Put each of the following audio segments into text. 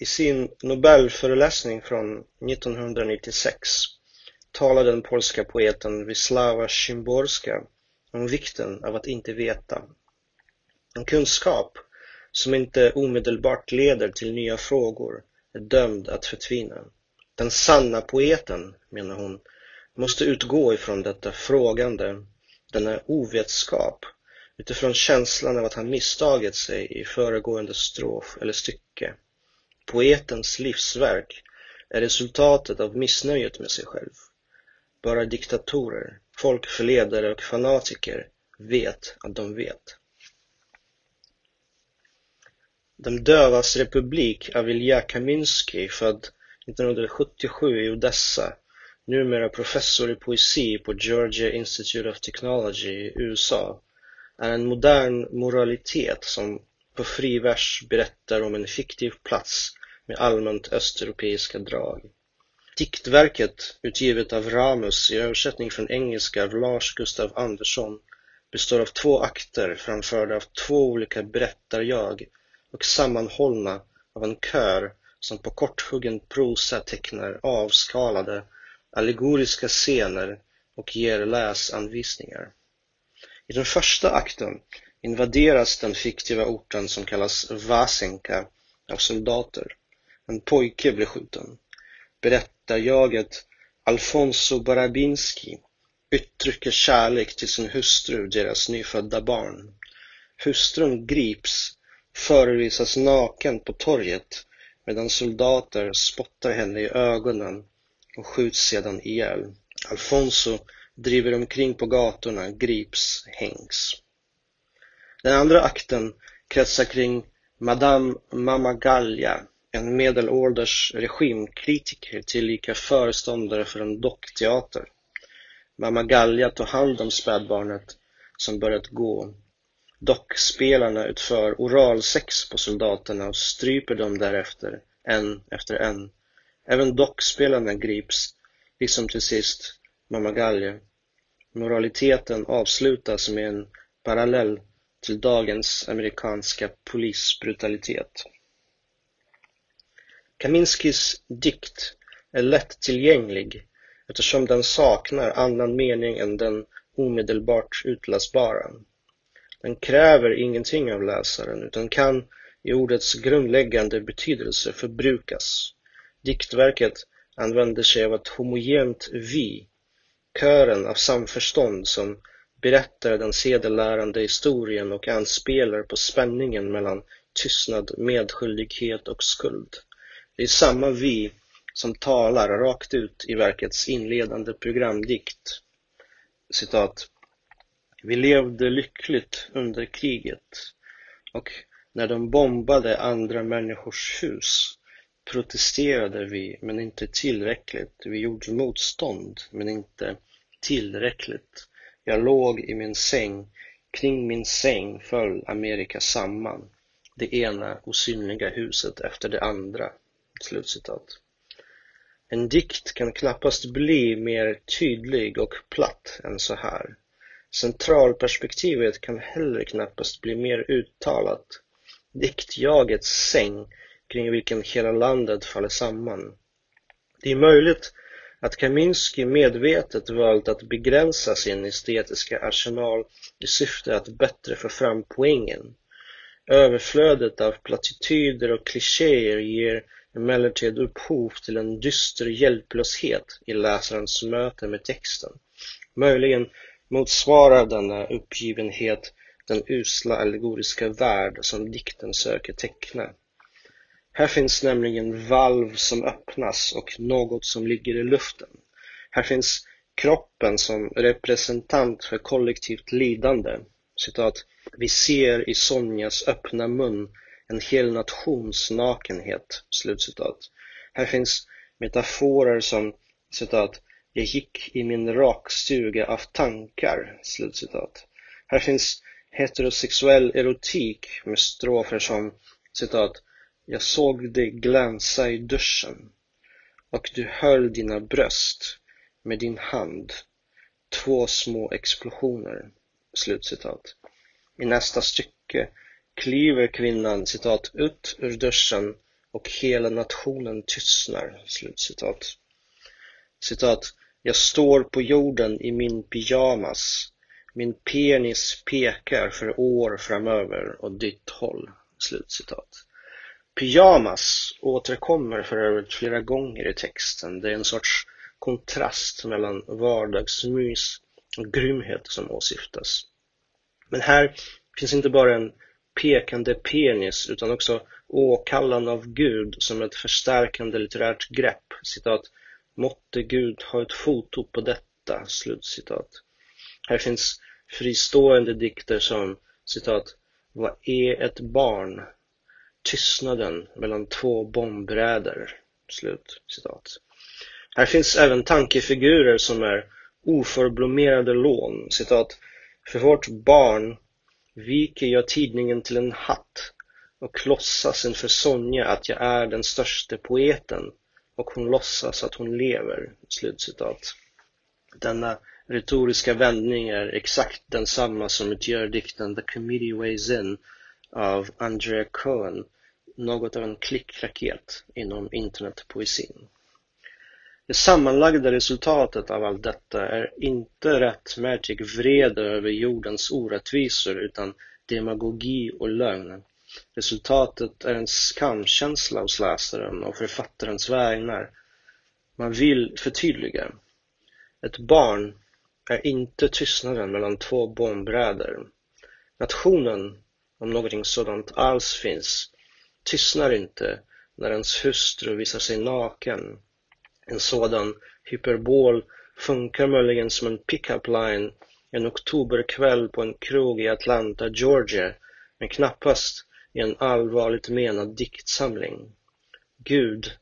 I sin Nobelföreläsning från 1996 talade den polska poeten Wisława Szymborska om vikten av att inte veta. En kunskap som inte omedelbart leder till nya frågor är dömd att förtvina. Den sanna poeten, menar hon, måste utgå ifrån detta frågande, denna ovetskap, utifrån känslan av att han misstagit sig i föregående strof eller stycke. Poetens livsverk är resultatet av missnöjet med sig själv. Bara diktatorer, folkförledare och fanatiker vet att de vet. De dövas republik av Ilja Kaminski, född 1977 i Odessa, numera professor i poesi på Georgia Institute of Technology i USA, är en modern moralitet som på fri vers berättar om en fiktiv plats med allmänt östeuropeiska drag. Diktverket, utgivet av Ramus i översättning från engelska av Lars Gustav Andersson, består av två akter framförda av två olika berättarjag och sammanhållna av en kör som på korthuggen prosa tecknar avskalade, allegoriska scener och ger läsanvisningar. I den första akten invaderas den fiktiva orten som kallas Vasenka av soldater. En pojke blir skjuten. Berättarjaget Alfonso Barabinski uttrycker kärlek till sin hustru, och deras nyfödda barn. Hustrun grips, förevisas naken på torget medan soldater spottar henne i ögonen och skjuts sedan ihjäl. Alfonso driver omkring på gatorna, grips, hängs. Den andra akten kretsar kring Madame Mammagalja, en medelålders regimkritiker tillika föreståndare för en dockteater. Mamma Galja tar hand om spädbarnet som börjat gå. Dockspelarna utför oralsex på soldaterna och stryper dem därefter, en efter en. Även dockspelarna grips, liksom till sist mamma Galja. Moraliteten avslutas med en parallell till dagens amerikanska polisbrutalitet. Kaminskis dikt är lättillgänglig eftersom den saknar annan mening än den omedelbart utläsbara. Den kräver ingenting av läsaren utan kan i ordets grundläggande betydelse förbrukas. Diktverket använder sig av ett homogent vi, kören av samförstånd som berättar den sedelärande historien och anspelar på spänningen mellan tystnad, medskyldighet och skuld. Det är samma vi som talar rakt ut i verkets inledande programdikt. Citat. Vi levde lyckligt under kriget och när de bombade andra människors hus protesterade vi, men inte tillräckligt. Vi gjorde motstånd, men inte tillräckligt. Jag låg i min säng, kring min säng föll Amerika samman, det ena osynliga huset efter det andra. Slutcitat. En dikt kan knappast bli mer tydlig och platt än så här. Centralperspektivet kan heller knappast bli mer uttalat. Diktjagets säng kring vilken hela landet faller samman. Det är möjligt att Kaminski medvetet valt att begränsa sin estetiska arsenal i syfte att bättre få fram poängen. Överflödet av plattityder och klichéer ger emellertid upphov till en dyster hjälplöshet i läsarens möte med texten. Möjligen motsvarar denna uppgivenhet den usla allegoriska värld som dikten söker teckna. Här finns nämligen valv som öppnas och något som ligger i luften. Här finns kroppen som representant för kollektivt lidande. Citat, vi ser i Sonjas öppna mun en hel nations nakenhet. Slutcitat. Här finns metaforer som citat, jag gick i min rakstuga av tankar. Slutcitat. Här finns heterosexuell erotik med strofer som citat, jag såg dig glänsa i duschen och du höll dina bröst med din hand, två små explosioner. Slutcitat. I nästa stycke kliver kvinnan citat ut ur duschen och hela nationen tystnar. Slutcitat. Citat. Jag står på jorden i min pyjamas. Min penis pekar för år framöver åt ditt håll. Slutcitat. Pyjamas återkommer för övrigt flera gånger i texten. Det är en sorts kontrast mellan vardagsmys och grymhet som åsyftas. Men här finns inte bara en pekande penis utan också åkallan av Gud som ett förstärkande litterärt grepp. Citat. Måtte Gud ha ett foto på detta. Slutcitat. Här finns fristående dikter som citat. Vad är ett barn? Tystnaden mellan två bombräder. Slut citat. Här finns även tankefigurer som är oförblommerade lån. Citat. För vårt barn viker jag tidningen till en hatt och låtsas inför Sonja att jag är den största poeten och hon låtsas att hon lever. Slutcitat. Denna retoriska vändning är exakt densamma som utgör dikten The Committee Weighs In av Andrea Cohen, något av en klickraket inom internetpoesin. Det sammanlagda resultatet av allt detta är inte rättmätig vrede över jordens orättvisor utan demagogi och lögn. Resultatet är en skamkänsla hos läsaren och författarens vägnar. Man vill förtydliga. Ett barn är inte tystnaden mellan två bombräder. Nationen, om någonting sådant alls finns, tystnar inte när ens hustru visar sig naken en sådan hyperbol funkar möjligen som en pick-up line en oktoberkväll på en krog i Atlanta, Georgia, men knappast i en allvarligt menad diktsamling. Gud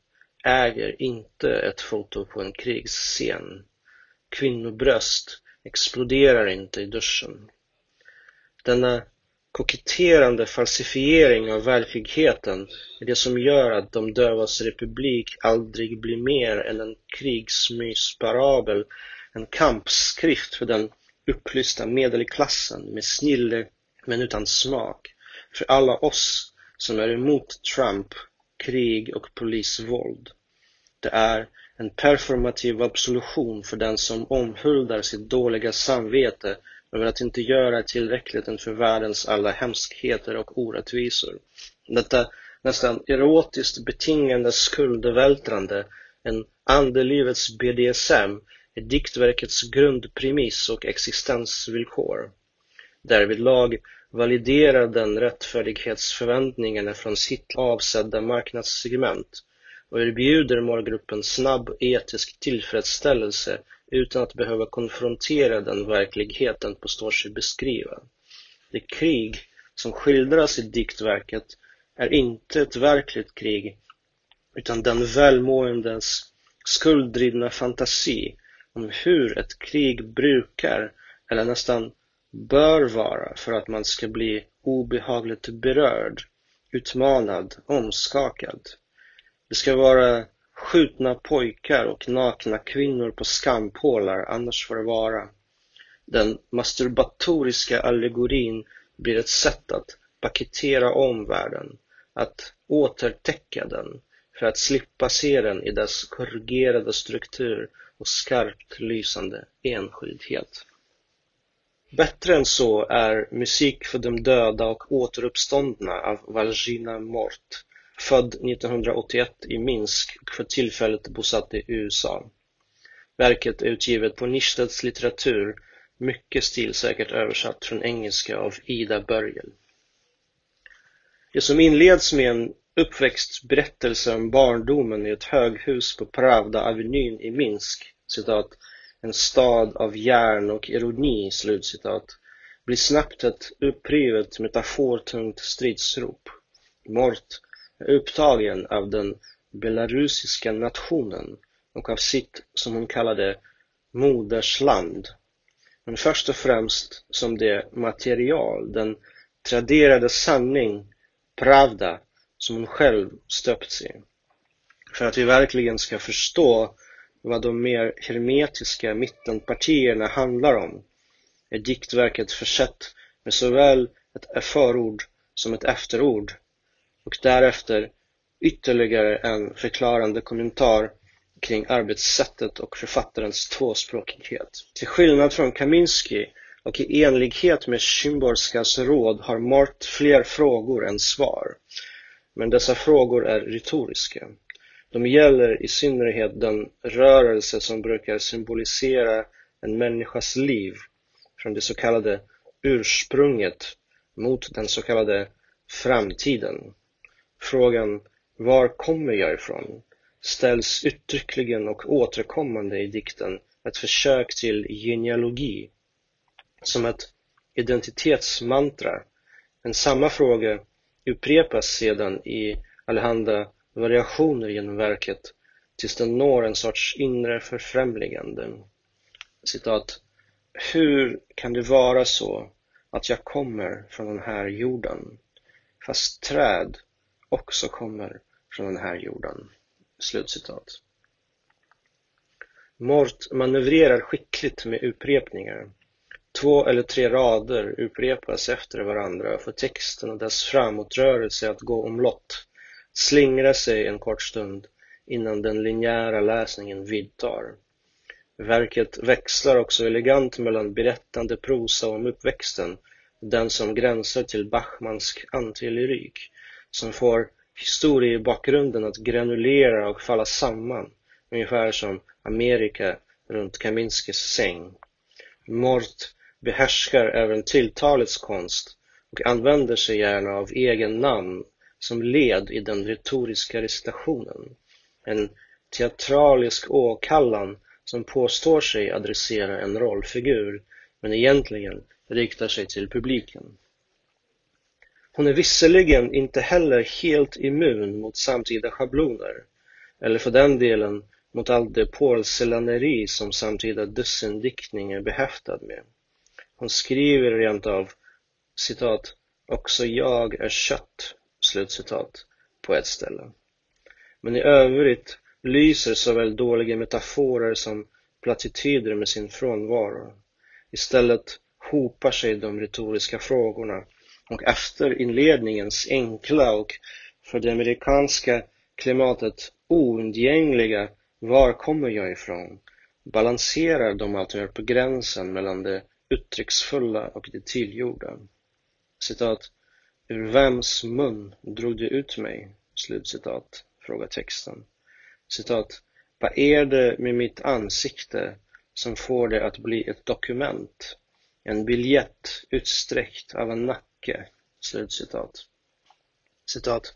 äger inte ett foto på en krigsscen. Kvinnobröst exploderar inte i duschen. Denna koketterande falsifiering av verkligheten är det som gör att De dövas republik aldrig blir mer än en krigsmysparabel, en kampskrift för den upplysta medelklassen med snille men utan smak, för alla oss som är emot Trump, krig och polisvåld. Det är en performativ absolution för den som omhuldar sitt dåliga samvete över att inte göra tillräckligt inför världens alla hemskheter och orättvisor. Detta nästan erotiskt betingande skuldvältrande, en andelivets BDSM, är diktverkets grundpremiss och existensvillkor. Därvidlag validerar den rättfärdighetsförväntningarna från sitt avsedda marknadssegment och erbjuder målgruppen snabb etisk tillfredsställelse utan att behöva konfrontera den verklighet den påstår sig beskriva. Det krig som skildras i diktverket är inte ett verkligt krig utan den välmåendes skulddrivna fantasi om hur ett krig brukar eller nästan bör vara för att man ska bli obehagligt berörd, utmanad, omskakad. Det ska vara skjutna pojkar och nakna kvinnor på skampålar, annars får det vara. Den masturbatoriska allegorin blir ett sätt att paketera om världen, att återtäcka den för att slippa se den i dess korrigerade struktur och skarpt lysande enskildhet. Bättre än så är Musik för de döda och återuppståndna av Valgina Mort född 1981 i Minsk och för tillfället bosatt i USA. Verket är utgivet på Nystedts litteratur, mycket stilsäkert översatt från engelska av Ida Börjel. Det som inleds med en uppväxtberättelse om barndomen i ett höghus på Pravda-avenyn i Minsk, citat, en stad av järn och ironi, slutcitat, blir snabbt ett upprivet metafortungt stridsrop. Mort upptagen av den belarusiska nationen och av sitt, som hon kallade, modersland. Men först och främst som det material, den traderade sanning, pravda, som hon själv stöpts i. För att vi verkligen ska förstå vad de mer hermetiska mittenpartierna handlar om är diktverket försett med såväl ett förord som ett efterord och därefter ytterligare en förklarande kommentar kring arbetssättet och författarens tvåspråkighet. Till skillnad från Kaminski och i enlighet med Szymborskas råd har Mart fler frågor än svar. Men dessa frågor är retoriska. De gäller i synnerhet den rörelse som brukar symbolisera en människas liv från det så kallade ursprunget mot den så kallade framtiden. Frågan ”Var kommer jag ifrån?” ställs uttryckligen och återkommande i dikten ett försök till genealogi, som ett identitetsmantra. Men samma fråga upprepas sedan i allehanda variationer genom verket tills den når en sorts inre förfrämligande. Citat. Hur kan det vara så att jag kommer från den här jorden, fast träd också kommer från den här jorden? Slutcitat. Mort manövrerar skickligt med upprepningar. Två eller tre rader upprepas efter varandra för texten och dess framåtrörelse att gå omlott, slingra sig en kort stund innan den linjära läsningen vidtar. Verket växlar också elegant mellan berättande prosa om uppväxten den som gränsar till Bachmansk antilyrik, som får historiebakgrunden att granulera och falla samman, ungefär som Amerika runt Kaminskis säng. Mort behärskar även tilltalets konst och använder sig gärna av egen namn som led i den retoriska recitationen. En teatralisk åkallan som påstår sig adressera en rollfigur men egentligen riktar sig till publiken. Hon är visserligen inte heller helt immun mot samtida schabloner, eller för den delen mot allt det porcellaneri som samtida dussindiktning är behäftad med. Hon skriver rent av citat, ”Också jag är kött”, slutcitat, på ett ställe. Men i övrigt lyser såväl dåliga metaforer som plattityder med sin frånvaro. Istället hopar sig de retoriska frågorna och efter inledningens enkla och för det amerikanska klimatet oundgängliga ”Var kommer jag ifrån?” balanserar de alltmer på gränsen mellan det uttrycksfulla och det tillgjorda. Citat, ”Ur vems mun drog du ut mig?” slutcitat, frågar texten. Citat, ”Vad är det med mitt ansikte som får det att bli ett dokument, en biljett utsträckt av en nacke?” Slutcitat. Citat,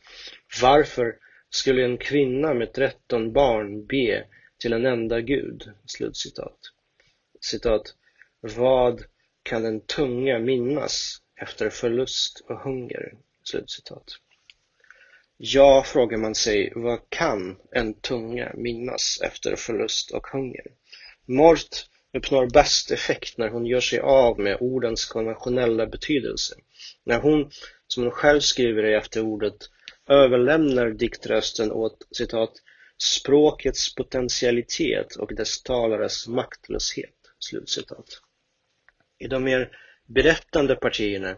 ”Varför skulle en kvinna med tretton barn be till en enda gud?” Slutcitat. Citat, vad kan en tunga minnas efter förlust och hunger? Slutcitat. Ja, frågar man sig, vad kan en tunga minnas efter förlust och hunger? Mort uppnår bäst effekt när hon gör sig av med ordens konventionella betydelse. När hon, som hon själv skriver i efterordet, överlämnar diktrösten åt citat, språkets potentialitet och dess talares maktlöshet. Slutcitat. I de mer berättande partierna,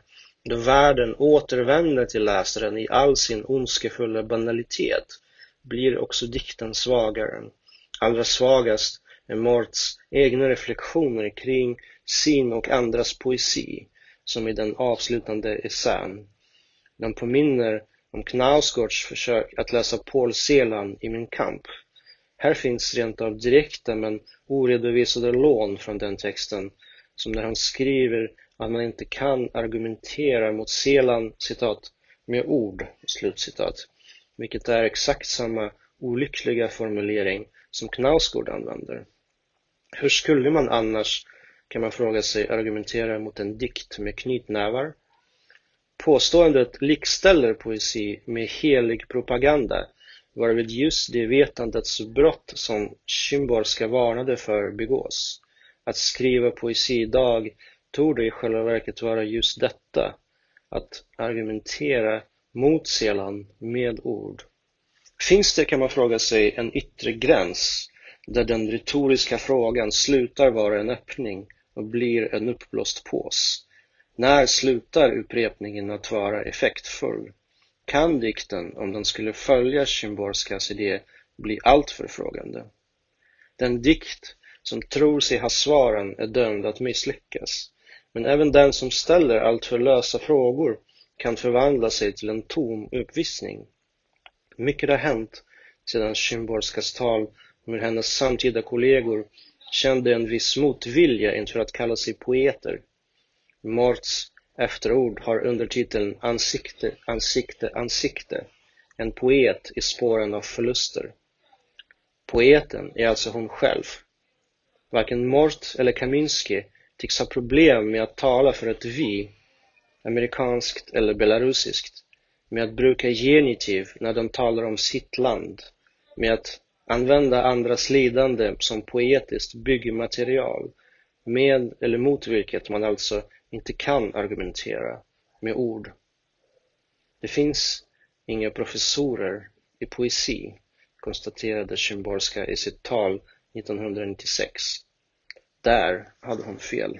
då världen återvänder till läsaren i all sin ondskefulla banalitet, blir också dikten svagare. Allra svagast är Morts egna reflektioner kring sin och andras poesi, som i den avslutande essän. Den påminner om Knausgårds försök att läsa Paul Celan i Min kamp. Här finns rent av direkta men oredovisade lån från den texten som när han skriver att man inte kan argumentera mot Selan citat, ”med ord”, slutcitat, vilket är exakt samma olyckliga formulering som Knausgård använder. Hur skulle man annars, kan man fråga sig, argumentera mot en dikt med knytnävar? Påståendet likställer poesi med helig propaganda, varvid just det vetandets brott som Szymborska varnade för begås. Att skriva poesi idag torde i själva verket vara just detta, att argumentera mot Selan med ord. Finns det, kan man fråga sig, en yttre gräns där den retoriska frågan slutar vara en öppning och blir en uppblåst pås? När slutar upprepningen att vara effektfull? kan dikten, om den skulle följa Szymborskas idé, bli alltför frågande. Den dikt som tror sig ha svaren är dömd att misslyckas, men även den som ställer alltför lösa frågor kan förvandla sig till en tom uppvisning. Mycket har hänt sedan Szymborskas tal med hennes samtida kollegor kände en viss motvilja inför att kalla sig poeter. Morts efterord har undertiteln Ansikte, ansikte, ansikte, en poet i spåren av förluster. Poeten är alltså hon själv. Varken Mort eller Kaminski tycks ha problem med att tala för ett vi, amerikanskt eller belarusiskt, med att bruka genitiv när de talar om sitt land, med att använda andras lidande som poetiskt byggmaterial, med eller mot vilket man alltså inte kan argumentera med ord. Det finns inga professorer i poesi, konstaterade Szymborska i sitt tal 1996. Där hade hon fel.